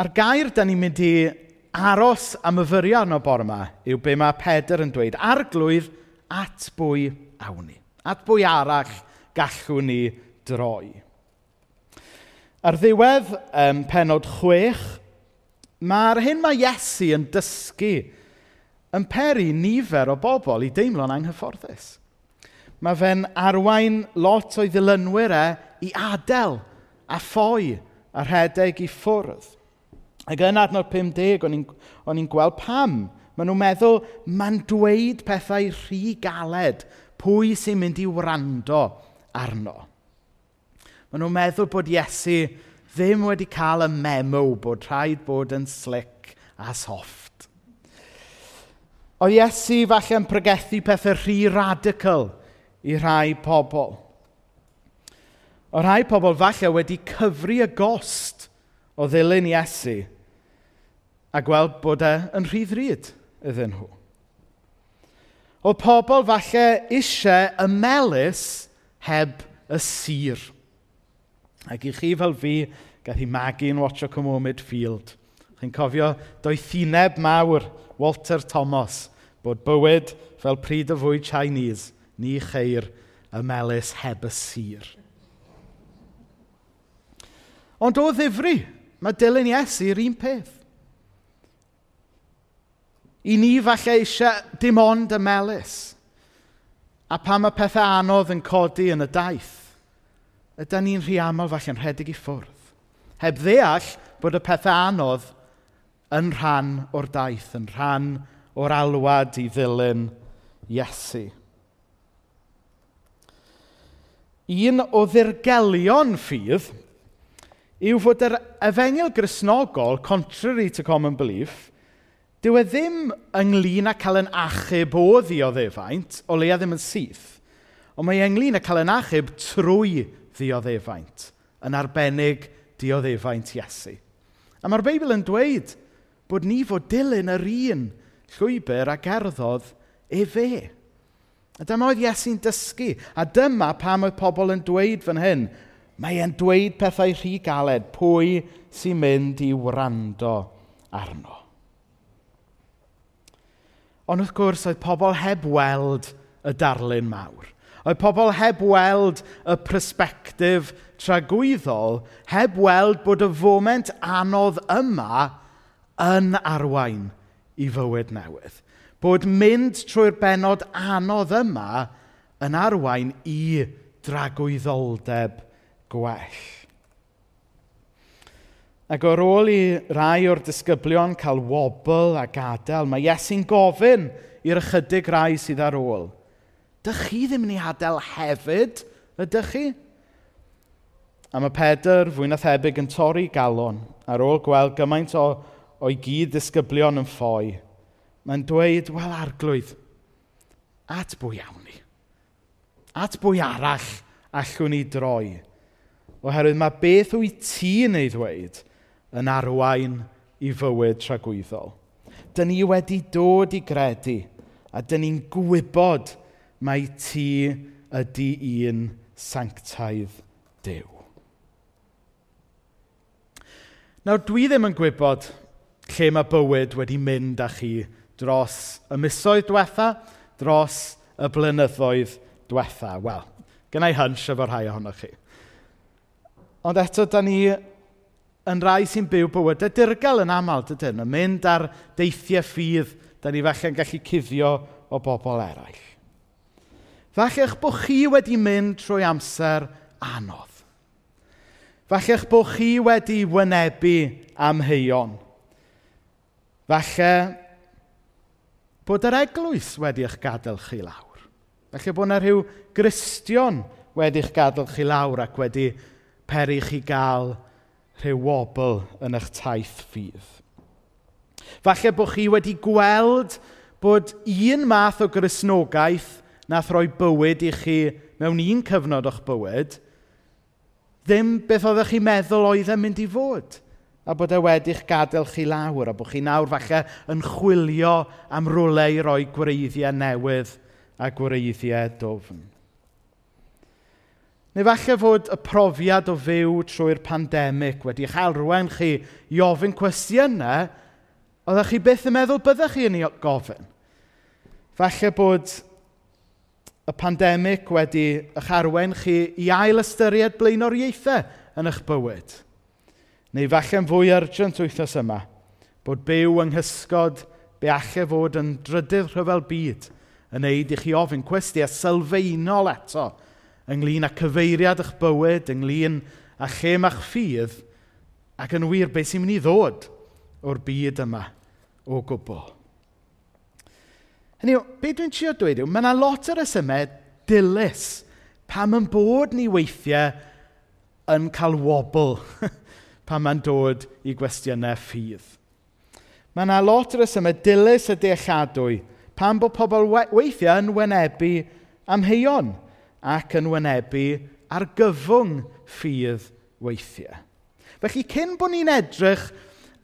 A'r gair da ni'n mynd i aros am yfyrion arno bore yma yw be mae Pedr yn dweud. Arglwydd at bwy awn ni. At bwy arall gallwn ni droi. Ar ddiwedd um, penod chwech, mae'r hyn mae Iesu yn dysgu yn peri nifer o bobl i deimlo'n anghyfforddus. Mae fe'n arwain lot o'i ddilynwyr e i adael a ffoi a rhedeg i ffwrdd. Ac yn adnod 50, o'n i'n, gweld pam. Maen nhw'n meddwl, mae'n dweud pethau rhy galed. Pwy sy'n mynd i wrando arno? Maen nhw'n meddwl bod Iesu ddim wedi cael y memo bod rhaid bod yn slick a soft. O Iesu falle yn pregethu pethau rhy radical i rhai pobl. O rhai pobl falle wedi cyfri y gost o ddilyn Iesu a gweld bod e yn rhydd ryd iddyn nhw. Oedd pobl falle eisiau ymelus heb y sir. Ac i chi fel fi, gath hi magu yn watcho Cymomid Midfield. Chi'n cofio doethineb mawr Walter Thomas bod bywyd fel pryd y fwy Chinese, ni cheir ymelus heb y sir. Ond o ddifri, mae dilyn Iesu un peth. I ni falle eisiau dim ond y melus. A pa mae pethau anodd yn codi yn y daith, ydy ni'n rhy aml falle'n rhedeg i ffwrdd. Heb ddeall bod y pethau anodd yn rhan o'r daith, yn rhan o'r alwad i ddilyn Iesu. Un o ddirgelion ffydd yw fod yr efengil grisnogol, contrary to common belief, dyw e ddim ynglyn â cael yn achub o ddioddefaint, o leia ddim yn syth, ond mae ynglyn â cael yn achub trwy ddioddefaint, yn arbennig dioddefaint Iesu. A mae'r Beibl yn dweud bod ni fod dilyn yr un llwybr a gerddodd e fe. A dyma oedd Iesu'n dysgu. A dyma pam oedd pobl yn dweud fan hyn. Mae e'n dweud pethau rhy galed, pwy sy'n mynd i wrando arno. Ond wrth gwrs, oedd pobl heb weld y darlun mawr. Oedd pobl heb weld y persbectif tragwyddol, heb weld bod y foment anodd yma yn arwain i fywyd newydd. Bod mynd trwy'r benod anodd yma yn arwain i dragwyddoldeb gwell. Ac ar ôl i rai o'r disgyblion cael wobl a gadael, mae Iesu'n gofyn i'r ychydig rai sydd ar ôl. Dych chi ddim yn ei adael hefyd, ydych chi? A mae Pedr, fwy na thebyg, yn torri galon ar ôl gweld gymaint o, o'i gyd disgyblion yn ffoi. Mae'n dweud, wel arglwydd, at bwy iawn ni. At bwy arall allwn ni droi. Oherwydd mae beth wyt ti'n ei ddweud yn arwain i fywyd tragwyddol. Dyn ni wedi dod i gredu a dyn ni'n gwybod mai ti ydy un sanctaidd dew. Nawr, dwi ddim yn gwybod lle mae bywyd wedi mynd â chi dros y misoedd diwetha, dros y blynyddoedd diwetha. Wel, gynnau hynsh efo rhai ohonoch chi. Ond eto, da ni yn rai sy'n byw bywydau dirgel yn aml, dydyn yn Mynd ar deithiau ffydd, da ni falle'n gallu cuddio o bobl eraill. Falle eich bod chi wedi mynd trwy amser anodd. Falle eich bod chi wedi wynebu amheuon. Falle bod yr eglwys wedi eich gadael chi lawr. Falle bod yna rhyw gristion wedi'ch gadael chi lawr ac wedi peri chi gael rhyw wobl yn eich taith ffydd. Falle bod chi wedi gweld bod un math o grisnogaeth nath roi bywyd i chi mewn un cyfnod o'ch bywyd, ddim beth oeddech chi'n meddwl oedd e'n mynd i fod, a bod e wedi'ch gadael chi lawr, a bod chi nawr falle yn chwilio am rwle i roi gwreiddiau newydd a gwreiddiau dofn. Neu falle fod y profiad o fyw trwy'r pandemig wedi'ch arwain chi i ofyn cwestiynau oeddech chi byth yn meddwl byddech chi yn ei gofyn. Falle bod y pandemig wedi eich arwen chi i ail ystyried blaenoriaethau yn eich bywyd. Neu falle'n fwy urgent wythnos yma, bod byw yng nghysgod be allai fod yn drydydd rhyfel byd yn neud i chi ofyn cwestiau sylfaenol eto – ynglyn â cyfeiriad eich bywyd, ynglyn â lle mae'ch ffydd, ac yn wir beth sy'n mynd i ddod o'r byd yma o gwbl. Hynny yw, beth dwi'n trio dweud yw, mae yna lot o resymau dilys pam yn bod ni weithiau yn cael wobl pam mae'n dod i gwestiynau ffydd. Mae yna lot o resymau dilys y dealladwy pam bod pobl weithiau yn wynebu amheuon ac yn wynebu argyfwng ffydd weithiau. Felly, cyn bod ni'n edrych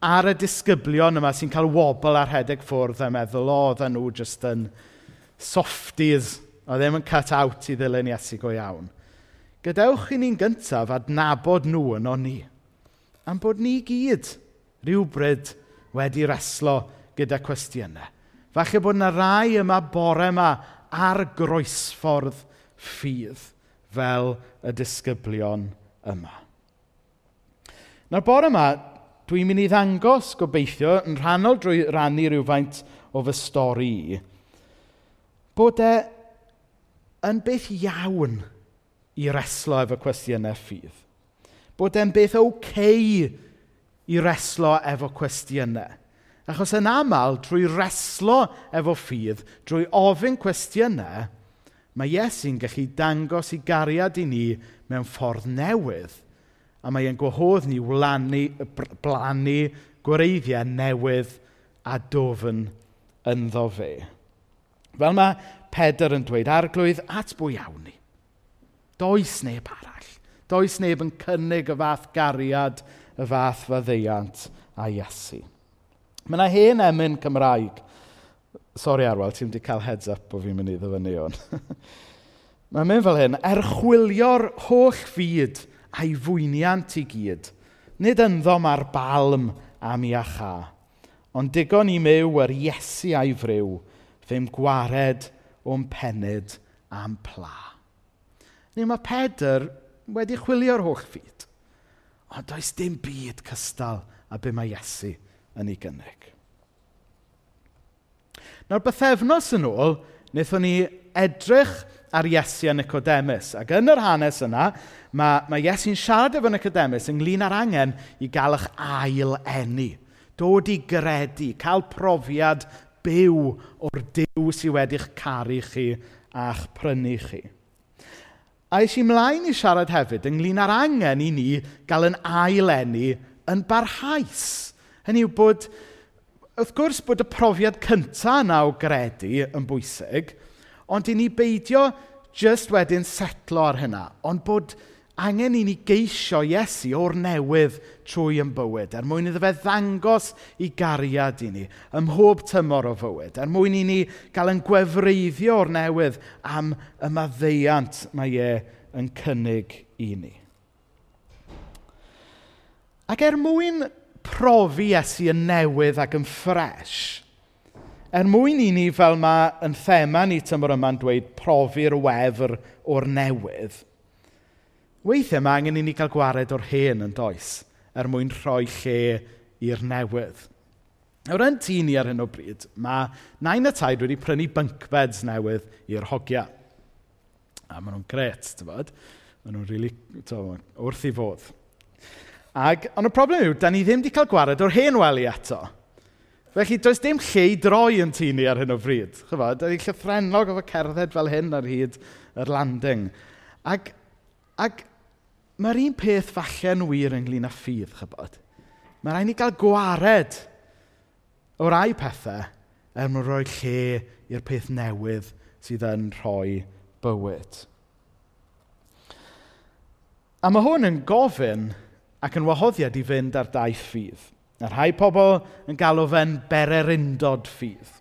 ar y disgyblion yma sy'n cael wobl ar hedeg ffwrdd a meddwl, o, oedden nhw jyst yn softies, o e ddim yn cut out i ddilyn Iesu go iawn. Gadewch i ni'n gyntaf adnabod nhw yn o'n ni. Am bod ni gyd rhywbryd wedi reslo gyda cwestiynau. Falle bod yna rai yma bore yma ar groesffordd ffydd fel y disgyblion yma. Na'r bore yma, dwi'n mynd i ddangos gobeithio yn rhannol drwy rannu rhywfaint o fy stori bod e yn beth iawn i reslo efo cwestiynau ffydd. Bod e'n beth okay i reslo efo cwestiynau. Achos yn aml, drwy reslo efo ffydd, drwy ofyn cwestiynau, Mae Iesu'n gallu dangos i gariad i ni mewn ffordd newydd. A mae e'n gwahodd ni wlanu, blannu gwreiddiau newydd a dofn ynddo fe. Fel mae Pedr yn dweud, arglwydd at bwy iawn ni. Does neb arall. Does neb yn cynnig y fath gariad, y fath faddeiant a Iesu. Mae yna hen emyn Cymraeg Sori Arwel, ti'n wedi cael heads up o fi'n mynd i ddyfynu o'n. Mae'n mynd fel hyn, erchwilio'r holl fyd a'i fwyniant i gyd, nid ynddo ar balm am iacha, ond digon i myw yr Iesu a'i fryw, fe'n gwared o'n penyd am pla. Neu mae Pedr wedi chwilio'r holl fyd, ond does dim byd cystal a be mae Iesu yn ei gynnig. Nawr, bythefnos yn ôl, wnaethon ni edrych ar Iesu a Nicodemus. Ac yn yr hanes yna, mae, mae Iesu'n siarad efo Nicodemus ynglyn â'r angen i gael eich ail enni. Dod i gredu, cael profiad byw o'r diw sydd wedi'ch caru chi a'ch prynu chi. A eisiau ymlaen i siarad hefyd ynglyn â'r angen i ni gael yn ail enni yn barhaus. Hynny yw bod wrth gwrs bod y profiad cyntaf yna o gredu yn bwysig, ond i ni beidio jyst wedyn setlo ar hynna, ond bod angen i ni geisio Iesu o'r newydd trwy yn bywyd, er mwyn iddo fe ddangos i gariad i ni, ym mhob tymor o fywyd, er mwyn i ni gael yn gwefreiddio o'r newydd am y maddeiant mae e yn cynnig i ni. Ac er mwyn profi Iesu yn newydd ac yn ffres. Er mwyn i ni fel mae yn thema ni tymor yma'n dweud profi'r wefr o'r newydd, weithiau mae angen i ni gael gwared o'r hen yn does, er mwyn rhoi lle i'r newydd. Nawr yn tŷ ni ar hyn o bryd, mae nain y taid wedi prynu bunk beds newydd i'r hogia. A maen nhw'n gret, ti'n bod? Maen nhw'n rili, really, wrth i fodd. Ag, ond y problem yw, da ni ddim wedi cael gwared o'r hen wely eto. Felly, does dim lle i droi yn tu ni ar hyn o bryd. Chyfod, da ni'n llythrennog efo cerdded fel hyn ar hyd yr landing. Ac, ac mae'r un peth falle yn wir ynglyn â ffydd, chybod. Mae rhaid ni gael gwared o rai pethau er mwyn rhoi lle i'r peth newydd sydd yn rhoi bywyd. A mae hwn yn gofyn ac yn wahoddiad i fynd ar daith ffydd. A rhai pobl yn galw fe'n bererindod ffydd.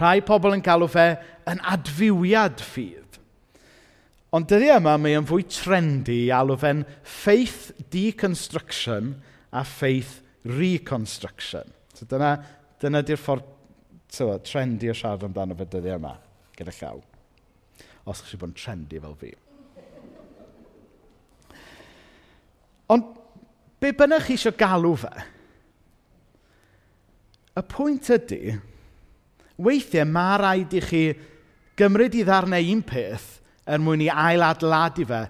Rhai pobl yn galw fe yn adfywiad ffydd. Ond dyddi yma mae yn fwy trendy i alw fe'n faith deconstruction a faith reconstruction. So dyna, dyna di'r ffordd so, trendy o siarad amdano fe dyddi yma gyda llaw. Os chi'n bod yn trendy fel fi. Ond be bynnag chi eisiau galw fe, y pwynt ydy, weithiau mae rhaid i chi gymryd i ddarnau un peth er mwyn i ailadladu fe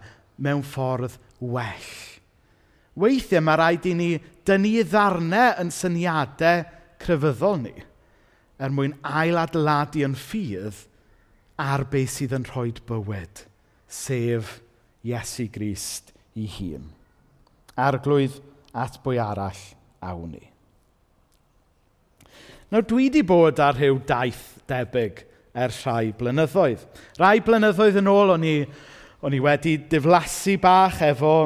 mewn ffordd well. Weithiau mae rhaid i ni dynnu ddarnau yn syniadau crefyddol ni er mwyn ailadladu yn ffydd ar beth sydd yn rhoi bywyd, sef Iesu Grist i hun. Arglwydd at bwy arall awn ni. Nawr, dwi wedi bod ar rhyw daith debyg ers rhai blynyddoedd. Rhai blynyddoedd yn ôl, o'n i, o'n i wedi diflasu bach efo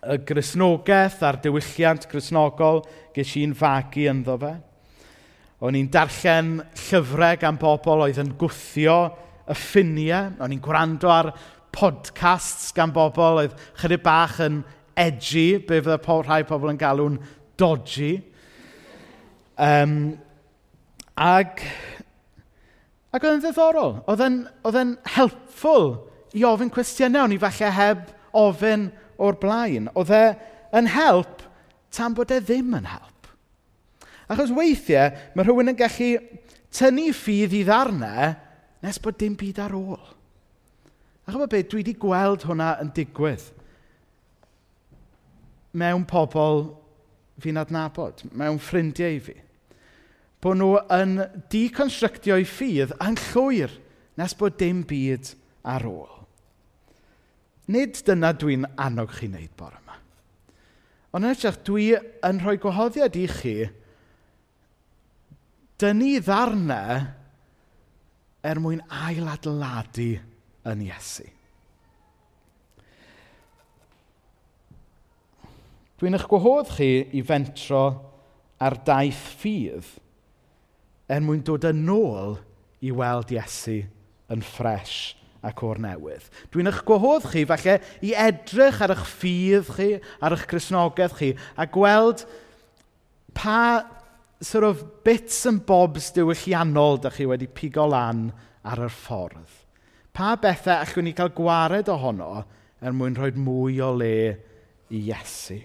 y grisnogaeth a'r diwylliant grisnogol ges i'n fagu ynddo fe. O'n i'n darllen llyfrau gan bobl oedd yn gwthio y ffiniau. O'n i'n gwrando ar podcasts gan bobl oedd chydig bach yn edgy, be fydde po, rhai pobl yn galw'n dodgy. Um, ag, ag oedd yn ddiddorol. Oedd yn helpful i ofyn cwestiynau o'n i falle heb ofyn o'r blaen. Oedd e yn help tan bod e ddim yn help. Achos weithiau, mae rhywun yn gallu tynnu ffydd i ddarnau nes bod dim byd ar ôl. A chymod beth, dwi wedi gweld hwnna yn digwydd mewn pobl fi'n adnabod, mewn ffrindiau i fi. Bod nhw yn deconstructio'u ffydd yn llwyr nes bod dim byd ar ôl. Nid dyna dwi'n annog chi wneud bore yma. Ond yn ytrach, dwi yn rhoi gwahoddiad i chi dynnu ddarnau er mwyn ailadladu yn Iesu. Dwi'n eich gwahodd chi i fentro ar daith ffydd er mwyn dod yn ôl i weld Iesu yn ffres ac o'r newydd. Dwi'n eich gwahodd chi falle i edrych ar eich ffydd chi, ar eich chrysnogaeth chi, a gweld pa sort of bits and bobs diwylliannol dych chi wedi pigo lan ar yr ffordd. Pa bethau allwn ni cael gwared ohono er mwyn rhoi mwy o le i Iesu.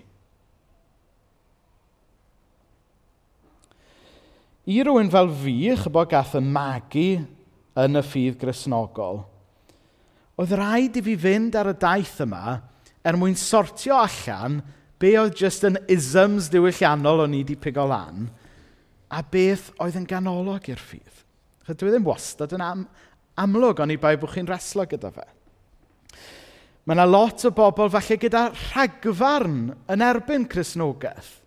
i rywun fel fi, chybod gath y magu yn y ffydd grisnogol, oedd rhaid i fi fynd ar y daith yma er mwyn sortio allan be oedd just yn isms diwylliannol o'n i wedi pigo lan, a beth oedd yn ganolog i'r ffydd. Dwi e ddim wastad yn am, amlwg o'n i bai bod chi'n reslo gyda fe. Mae yna lot o bobl falle gyda rhagfarn yn erbyn Cresnogaeth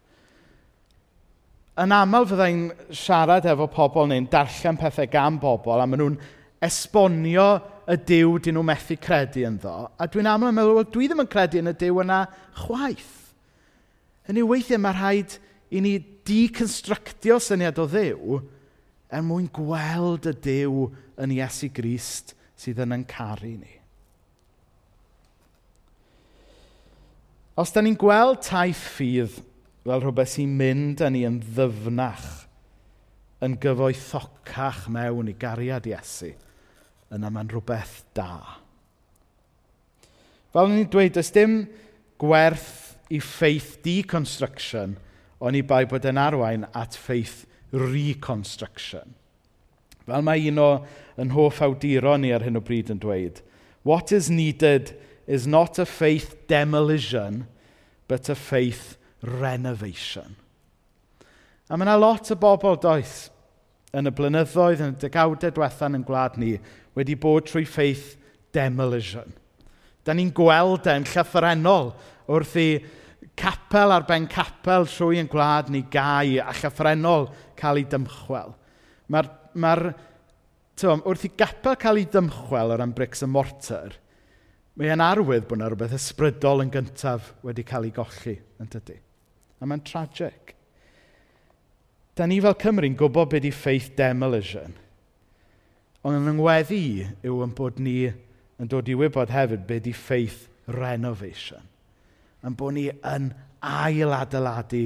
yn aml fyddai'n siarad efo pobl neu'n darllen pethau gan bobl a maen nhw'n esbonio y diw dyn nhw methu credu ynddo. A dwi'n aml yn meddwl, wel, dwi ddim yn credu yn y diw yna chwaith. Yn yw weithiau mae rhaid i ni deconstructio syniad o ddiw er mwyn gweld y diw yn Iesu Grist sydd yn yn caru ni. Os da ni'n gweld taith ffydd fel rhywbeth sy'n mynd â ni yn ddyfnach, yn gyfoethocach mewn i gariad Iesu, yna mae'n rhywbeth da. Fel ni'n dweud, does dim gwerth i ffeith deconstruction, ond i bai bod yn arwain at ffeith reconstruction. Fel mae un o yn hoff awduron ni ar hyn o bryd yn dweud, what is needed is not a faith demolition, but a faith renovation. A mae yna lot o bobl does yn y blynyddoedd, yn y degawdau diwethaf yn gwlad ni, wedi bod trwy ffeith demolition. Da ni'n gweld e'n llyffrenol wrth i capel ar ben capel trwy yn gwlad ni gau a llyffrenol cael ei dymchwel. Mae'r mae Tywom, wrth i gapel cael ei dymchwel o ran bricks a mortar, mae e'n arwydd bod yna rhywbeth ysbrydol yn gyntaf wedi cael ei golli, yn tydi? A mae'n tragic. Da ni fel Cymru'n gwybod beth ydy faith demolition. Ond yn yngweddi yw yn bod ni yn dod i wybod hefyd beth ydy faith renovation. Yn bod ni yn ail adeiladu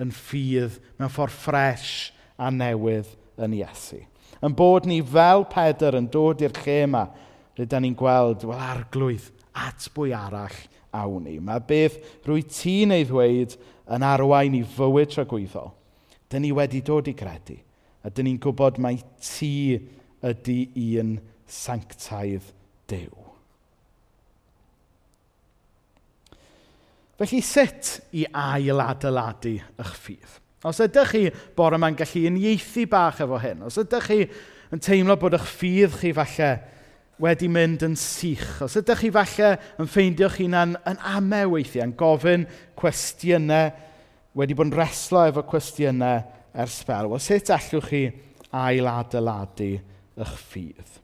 yn ffydd mewn ffordd ffres a newydd yn Iesu. Yn bod ni fel Pedr yn dod i'r lle yma, rydyn ni'n gweld, wel, arglwydd at bwy arall awn ni. Mae beth rwy ti'n ei ddweud yn arwain i fywyd tragwyddol. Dyn ni wedi dod i gredu. A dyn ni'n gwybod mai ti ydy un sanctaidd Dyw. Felly sut i ail adeiladu eich ffydd? Os ydych chi bore yma'n gallu unieithu bach efo hyn, os ydych chi yn teimlo bod eich ffydd chi falle wedi mynd yn sych. Os ydych chi falle yn ffeindio'ch hunan yn ame weithiau, yn gofyn cwestiynau, wedi bod yn reslo efo cwestiynau ers fel, wel sut allwch chi ailadeiladu eich ffydd?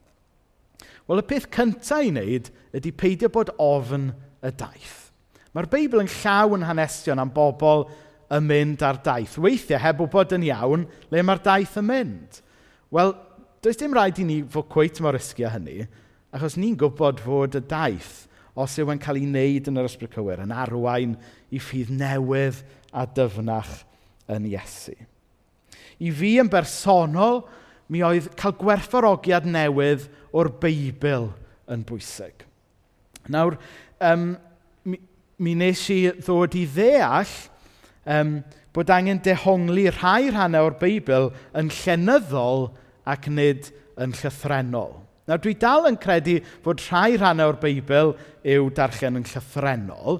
Wel, y peth cyntaf i wneud ydy peidio bod ofn y daith. Mae'r Beibl yn llawn hanesion am bobl yn mynd ar daith. Weithiau heb bod yn iawn, le mae'r daith yn mynd. Wel, does dim rhaid i ni fod cweith mor risgio hynny, achos ni'n gwybod fod y daith, os yw e'n cael ei wneud yn yr ysbryd cywir, yn arwain i ffydd newydd a dyfnach yn Iesu. I fi yn bersonol, mi oedd cael gwerthfawrogiad newydd o'r Beibl yn bwysig. Nawr, um, mi, mi nes i ddod i ddeall um, bod angen dehongli rhai rhannau o'r Beibl yn llenyddol ac nid yn llythrenol. Nawr, dwi dal yn credu fod rhai rhannau o'r Beibl yw darllen yn llythrenol,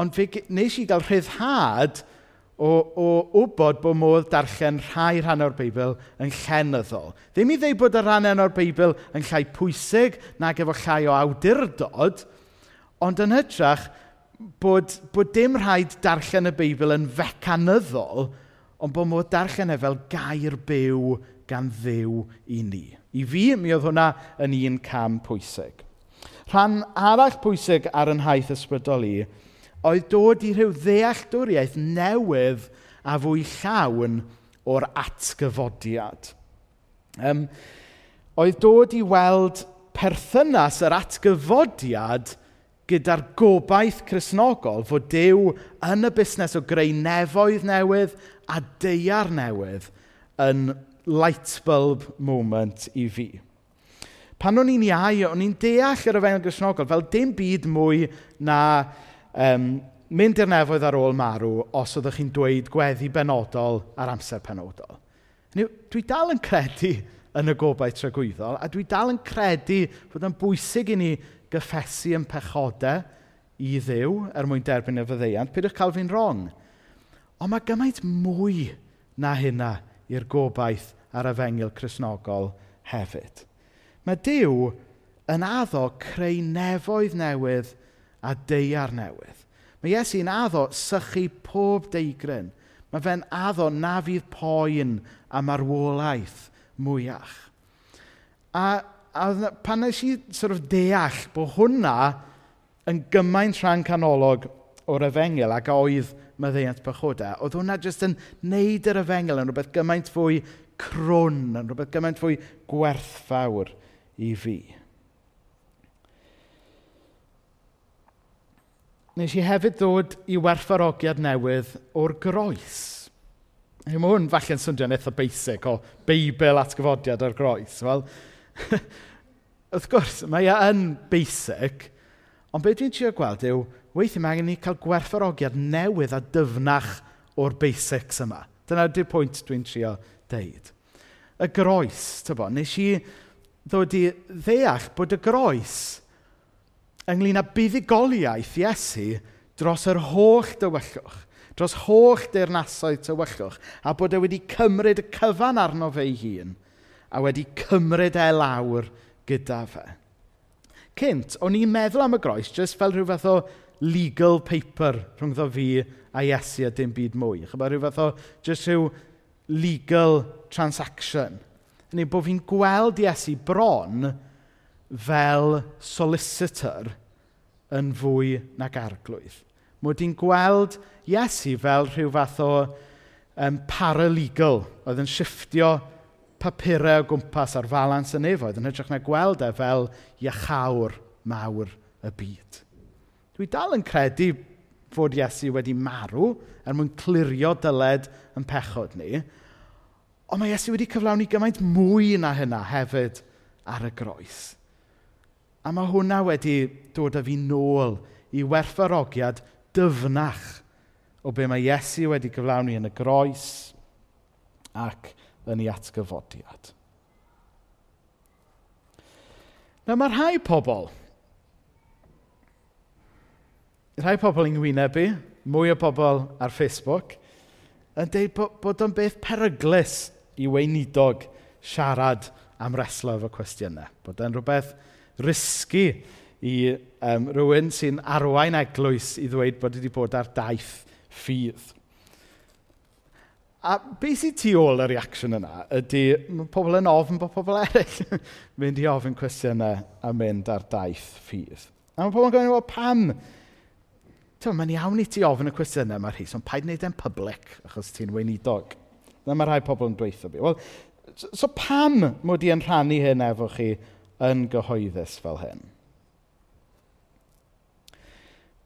ond fe wnes i gael rhyddhad o, o wybod bod modd darllen rhai rhan o'r Beibl yn llenyddol. Ddim i ddweud bod y rhan o'r Beibl yn llai pwysig nag efo llai o awdurdod, ond yn hytrach bod, bod dim rhaid darllen y Beibl yn fecanyddol, ond bod modd darllen e fel gair byw gan ddew i ni. I fi, mi oedd hwnna yn un cam pwysig. Rhan arall pwysig ar yn haith ysbrydol i, oedd dod i rhyw ddealltwriaeth newydd a fwy llawn o'r atgyfodiad. Um, oedd dod i weld perthynas yr atgyfodiad gyda'r gobaith chrysnogol fod Dyw yn y busnes o greu nefoedd newydd a deiar newydd yn light bulb moment i fi. Pan o'n i'n iau, o'n i'n deall yr yfengel grisnogol fel dim byd mwy na um, mynd i'r nefoedd ar ôl marw os oeddech chi'n dweud gweddi benodol ar amser penodol. Dwi dal yn credu yn y gobaith tragwyddol, a dwi dal yn credu fod yn bwysig i ni gyffesu yn pechodau i ddew er mwyn derbyn y fyddeiant. Pidwch cael fi'n wrong. Ond mae gymaint mwy na hynna i'r gobaith ar efengil chrysnogol hefyd. Mae Dyw yn addo creu nefoedd newydd a deiar newydd. Mae Iesu'n addo sychu pob deigryn. Mae fe'n addo na fydd poen a marwolaeth mwyach. A, a pan nes i sort of deall bod hwnna yn gymaint rhan canolog o'r efengil ac oedd maddeiant bychodau, oedd hwnna jyst yn neud yr efengil yn rhywbeth gymaint fwy crwn, yn rhywbeth gymaint fwy gwerthfawr i fi. Nes i hefyd ddod i werthfarogiad newydd o'r groes. Mae hwn falle'n swnio'n eitha basic o Beibl atgyfodiad o'r groes. Wel, wrth gwrs, mae e yn basic, ond beth dwi'n trio gweld yw, weithiau mae angen ni cael gwerthfarogiad newydd a dyfnach o'r basics yma. Dyna ydy'r pwynt dwi'n trio deud. Y groes, tybo, nes i ddod i ddeall bod y groes ynglyn â buddigoliaeth Iesu dros yr holl dywyllwch, dros holl deyrnasoedd tywyllwch, a bod e wedi cymryd y cyfan arno fe ei hun, a wedi cymryd e lawr gyda fe. Cynt, o'n i'n meddwl am y groes jyst fel rhyw fath o legal paper rhwngddo fi a Iesu a dim byd mwy. Chyba rhyw fath o jyst rhyw legal transaction. Neu bod fi'n gweld Iesu bron fel solicitor yn fwy nag arglwydd. Mod i'n gweld Iesu fel rhyw fath o um, paralegal oedd yn shifftio papurau o gwmpas ar falans y nefoedd yn hytrach na gweld e fel iachawr mawr y byd. Dwi dal yn credu fod Iesu wedi marw er mwyn clirio dyled yn pechod ni, Ond mae Iesu wedi cyflawni gymaint mwy na hynna hefyd ar y groes. A mae hwnna wedi dod â fi nôl i werthfarogiad dyfnach o be mae Iesu wedi gyflawni yn y groes ac yn ei atgyfodiad. Nawr mae rhai pobl, rhai pobl yng Ngwynebu, mwy o bobl ar Facebook, yn dweud bod, bod o'n beth peryglus i weinidog siarad am reslo efo cwestiynau. Bod e'n rhywbeth risgu i um, rhywun sy'n arwain eglwys i ddweud bod wedi bod ar daith ffydd. A beth sy'n tu ôl y reaction yna ydy, mae pobl yn ofyn bod pobl eraill mynd i ofyn cwestiynau a mynd ar daith ffydd. A mae pobl yn gofyn, pam? Ti'n mae'n iawn i ti ofyn y cwestiynau yma, Rhys, ond paid wneud e'n public, achos ti'n weinidog. Na mae rhai pobl yn dweithio fi. Wel, so, pam mod i yn rhannu hyn efo chi yn gyhoeddus fel hyn?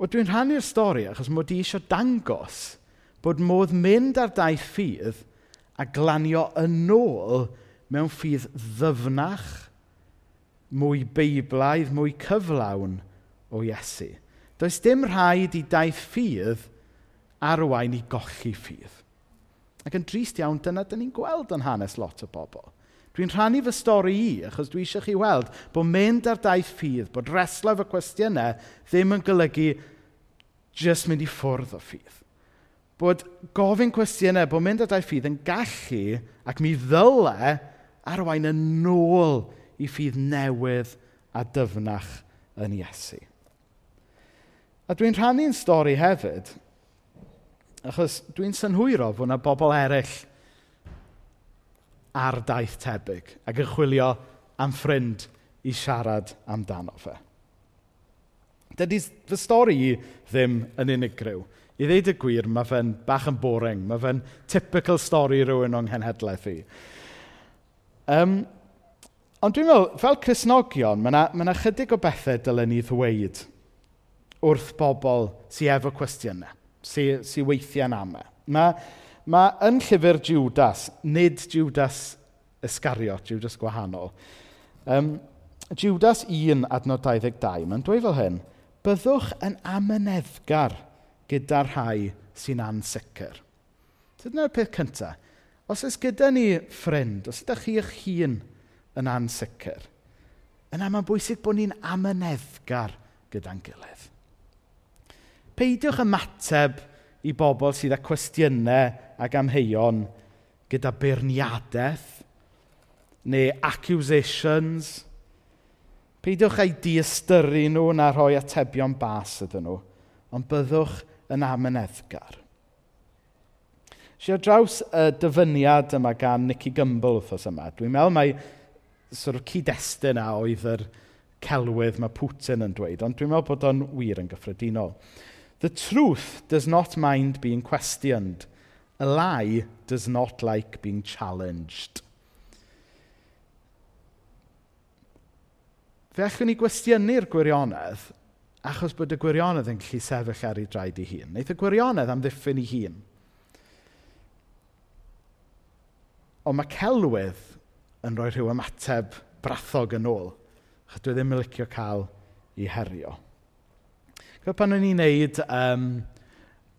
Wel, dwi'n rhannu'r stori achos mod i eisiau dangos bod modd mynd ar daith ffydd a glanio yn ôl mewn ffydd ddyfnach, mwy beiblaidd, mwy cyflawn o Iesu. Does dim rhaid i daith ffydd arwain i golli ffydd. Ac yn drist iawn, dyna dyn ni'n gweld yn hanes lot o bobl. Dwi'n rhannu fy stori i, achos dwi eisiau chi weld bod mynd ar daith ffydd, bod reslaf fy cwestiynau ddim yn golygu jyst mynd i ffwrdd o ffydd. Bod gofyn cwestiynau, bod mynd ar daith ffydd yn gallu ac mi ddyle arwain yn ôl i ffydd newydd a dyfnach yn Iesu. A dwi'n rhannu'n stori hefyd Achos dwi'n synhwyro fod yna bobl eraill ar daith tebyg ac yn chwilio am ffrind i siarad amdano fe. Dydy fy stori i ddim yn unigryw. I ddeud y gwir, mae fe'n bach yn boring. Mae fe'n typical stori rhywun o'n nghenhedlaeth i. Um, ond dwi'n meddwl, fel Cresnogion, mae yna, mae chydig o bethau dylen ni ddweud wrth bobl sydd efo cwestiynau sy, sy weithiau'n ama. E. Mae ma yn llyfr Judas, nid Judas Iscariot, Judas gwahanol, um, Judas 1 adnod 22, mae'n dweud fel hyn, byddwch yn amyneddgar gyda rhai sy'n ansicr. So dyna'r peth cyntaf. Os oes gyda ni ffrind, os ydych chi eich hun yn ansicr, yna mae'n bwysig bod ni'n amyneddgar gyda'n gilydd. Peidiwch ymateb i bobl sydd â cwestiynau ac amheuon gyda beirniadaeth neu accusations. Peidiwch ei diystyru nhw na rhoi atebion bas ydyn nhw, ond byddwch yn amyneddgar. Si ar draws y dyfyniad yma gan Nicky Gumbel wrthos yma, dwi'n meddwl mai sort of cyd-destun a oedd yr celwydd mae Putin yn dweud, ond dwi'n meddwl bod o'n wir yn gyffredinol. The truth does not mind being questioned. A lie does not like being challenged. Fe allwn ni gwestiynu'r gwirionedd achos bod y gwirionedd yn gallu sefyll ar ei draed ei hun. Neith y gwirionedd amddiffyn ei hun. Ond mae celwydd yn rhoi rhyw ymateb brathog yn ôl. Dwi ddim yn licio cael ei herio. Fel pan o'n i'n neud um,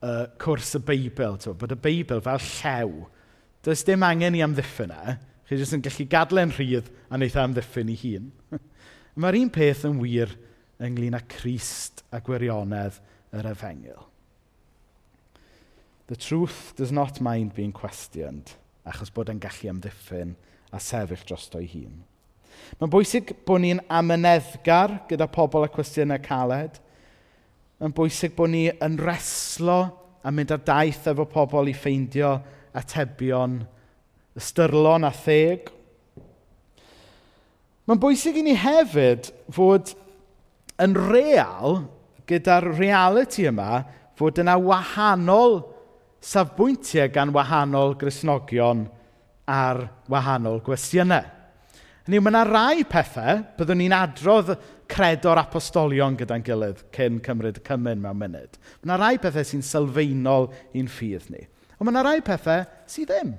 uh, cwrs y Beibl, to, bod y Beibl fel llew. Does dim angen i amddiffyn e. Chi jyst yn gallu gadle'n rhydd a wneud e amddiffyn ei hun. Mae'r un peth yn wir ynglyn â Crist a gwirionedd yr efengil. The truth does not mind being questioned, achos bod e'n gallu amddiffyn a sefyll dros o'i hun. Mae'n bwysig bod ni'n amyneddgar gyda pobl a cwestiynau caled, yn bwysig bod ni yn reslo a mynd ar daith efo pobl i ffeindio atebion ystyrlon a theg. Mae'n bwysig i ni hefyd fod yn real gyda'r reality yma fod yna wahanol safbwyntiau gan wahanol grisnogion ar wahanol gwestiynau. Hynny yw, mae yna rai pethau byddwn ni'n adrodd credo'r apostolion gyda'n gilydd cyn cymryd cymen mewn munud. Mae yna rai pethau sy'n sylfaenol i'n ffydd ni. Ond mae yna rai pethau sydd ddim.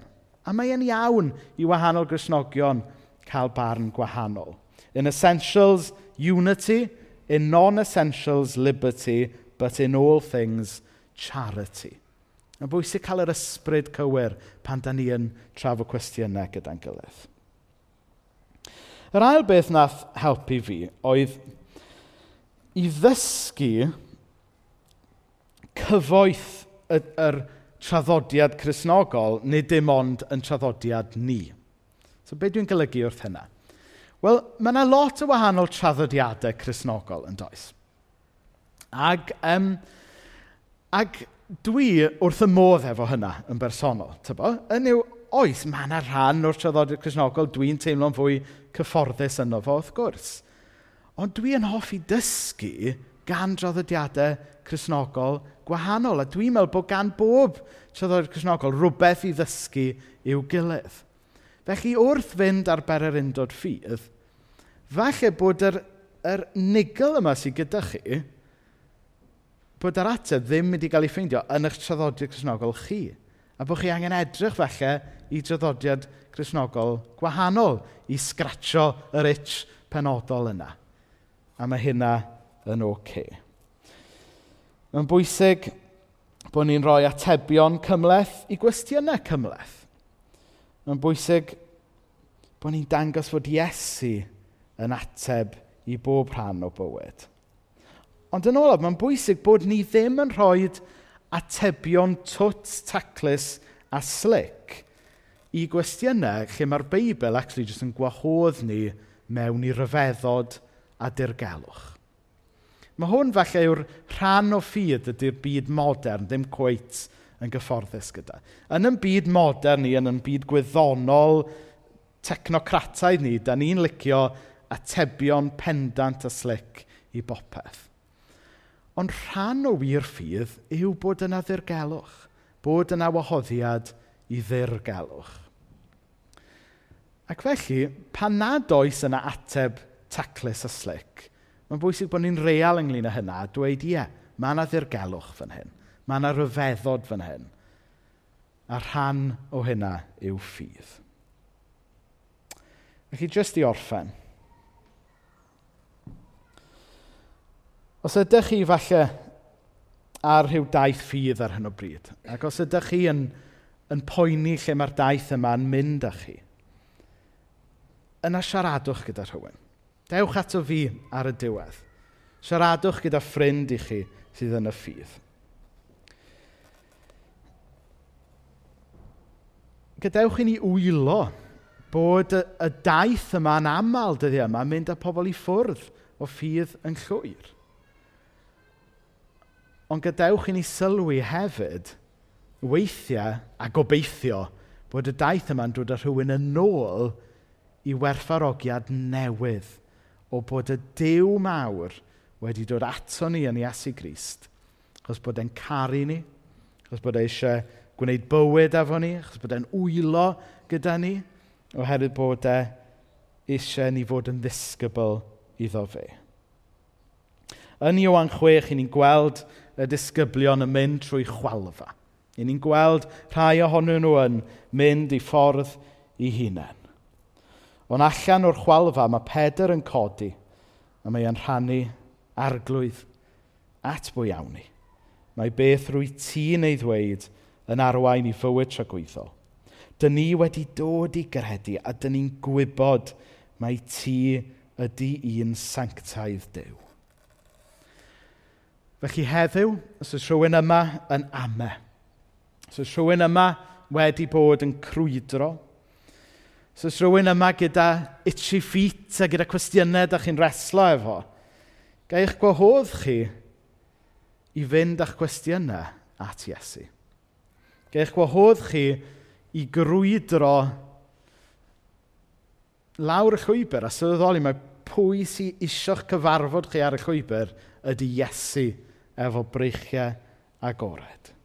A mae e'n iawn i wahanol grisnogion cael barn gwahanol. In essentials, unity. In non-essentials, liberty. But in all things, charity. Mae'n bwysig cael yr ysbryd cywir pan da ni yn trafod cwestiynau gyda'n gilydd. Yr ail beth nath helpu fi oedd i ddysgu cyfoeth y, yr traddodiad chrysnogol, nid dim ond yn traddodiad ni. So, be dwi'n golygu wrth hynna? Wel, mae yna lot o wahanol traddodiadau chrysnogol yn does. Ag, um, ag dwi wrth y modd efo hynna yn bersonol, tybo? Yn yw, oes, mae yna rhan o'r traddodiad chrysnogol dwi'n teimlo'n fwy cyfforddus yno fo, wrth gwrs. Ond dwi yn hoffi dysgu gan draddodiadau chrysnogol gwahanol. A dwi'n meddwl bod gan bob traddodiad chrysnogol rhywbeth i ddysgu i'w gilydd. Felly wrth fynd ar berer undod ffydd, falle bod yr, yr nigl yma sydd gyda chi, bod yr ateb ddim wedi cael ei ffeindio yn eich traddodiad chrysnogol chi. A bod chi angen edrych falle i draddodiad chrysnogol gwahanol i sgratio yr itch penodol yna. A mae hynna yn oce. Okay. Mae'n bwysig bod ni'n rhoi atebion cymleth i gwestiynau cymleth. Mae'n bwysig bod ni'n dangos fod Iesu yn ateb i bob rhan o bywyd. Ond yn olaf, mae'n bwysig bod ni ddim yn rhoi atebion twt, taclus a slic, i gwestiynau lle mae'r Beibl actually jyst yn gwahodd ni mewn i ryfeddod a dirgelwch. Mae hwn falle yw'r rhan o ffydd ydy'r byd modern, ddim cweit yn gyfforddus gyda. Yn yn byd modern ni, yn yn byd gwyddonol, technocrataidd ni, da ni'n licio atebion pendant a slic i bopeth. Ond rhan o wir ffydd yw bod yna ddirgelwch, bod yna wahoddiad i ddirgelwch. Ac felly, pan nad oes yna ateb taclus a slic, mae'n bwysig bod ni'n real ynglyn â hynna a dweud, ie, yeah, mae yna ddirgelwch fan hyn. Mae yna ryfeddod fan hyn. A rhan o hynna yw ffydd. Felly, jyst i orffen. Os ydych chi falle ar rhyw daith ffydd ar hyn o bryd, ac os ydych chi yn, yn poeni lle mae'r daith yma'n mynd â chi, yna siaradwch gyda rhywun. Dewch ato fi ar y diwedd. Siaradwch gyda ffrind i chi sydd yn y ffydd. Gadewch i ni wylo bod y, y daith yma yn aml dyddi yma yn mynd â pobl i ffwrdd o ffydd yn llwyr. Ond gadewch i ni sylwi hefyd weithiau a gobeithio bod y daith yma'n dod â rhywun yn ôl i werthfarogiad newydd o bod y dew mawr wedi dod ato ni yn Iesu Grist, achos bod e'n caru ni, achos bod e eisiau gwneud bywyd efo ni, achos bod e'n wylo gyda ni, oherwydd bod e eisiau ni fod yn ddisgybl iddo fe. Yn Iwan 6, ni'n gweld y disgyblion yn mynd trwy chwalfa. Ni'n gweld rhai ohonyn nhw yn mynd i ffordd i hunain. Ond allan o'r chwalfa, mae Pedr yn codi a mae e'n rhannu arglwydd at bwyawni. Mae beth rwy ti'n ei ddweud yn arwain i fywyd tragwyddol. Dyn ni wedi dod i gredu a dyn ni'n gwybod mae ti ydy un sanctaidd dew. Felly heddiw, os oes rhywun yma yn ame, os oes rhywun yma wedi bod yn crwydro, So os rhywun yma gyda itchy feet a gyda cwestiynau da chi'n reslo efo, ga eich gwahodd chi i fynd â'ch cwestiynau at Iesu. Ga eich gwahodd chi i grwydro lawr y llwybr a sylweddoli mae pwy sy'n isio'ch cyfarfod chi ar y llwybr ydy Iesu efo breichiau agored.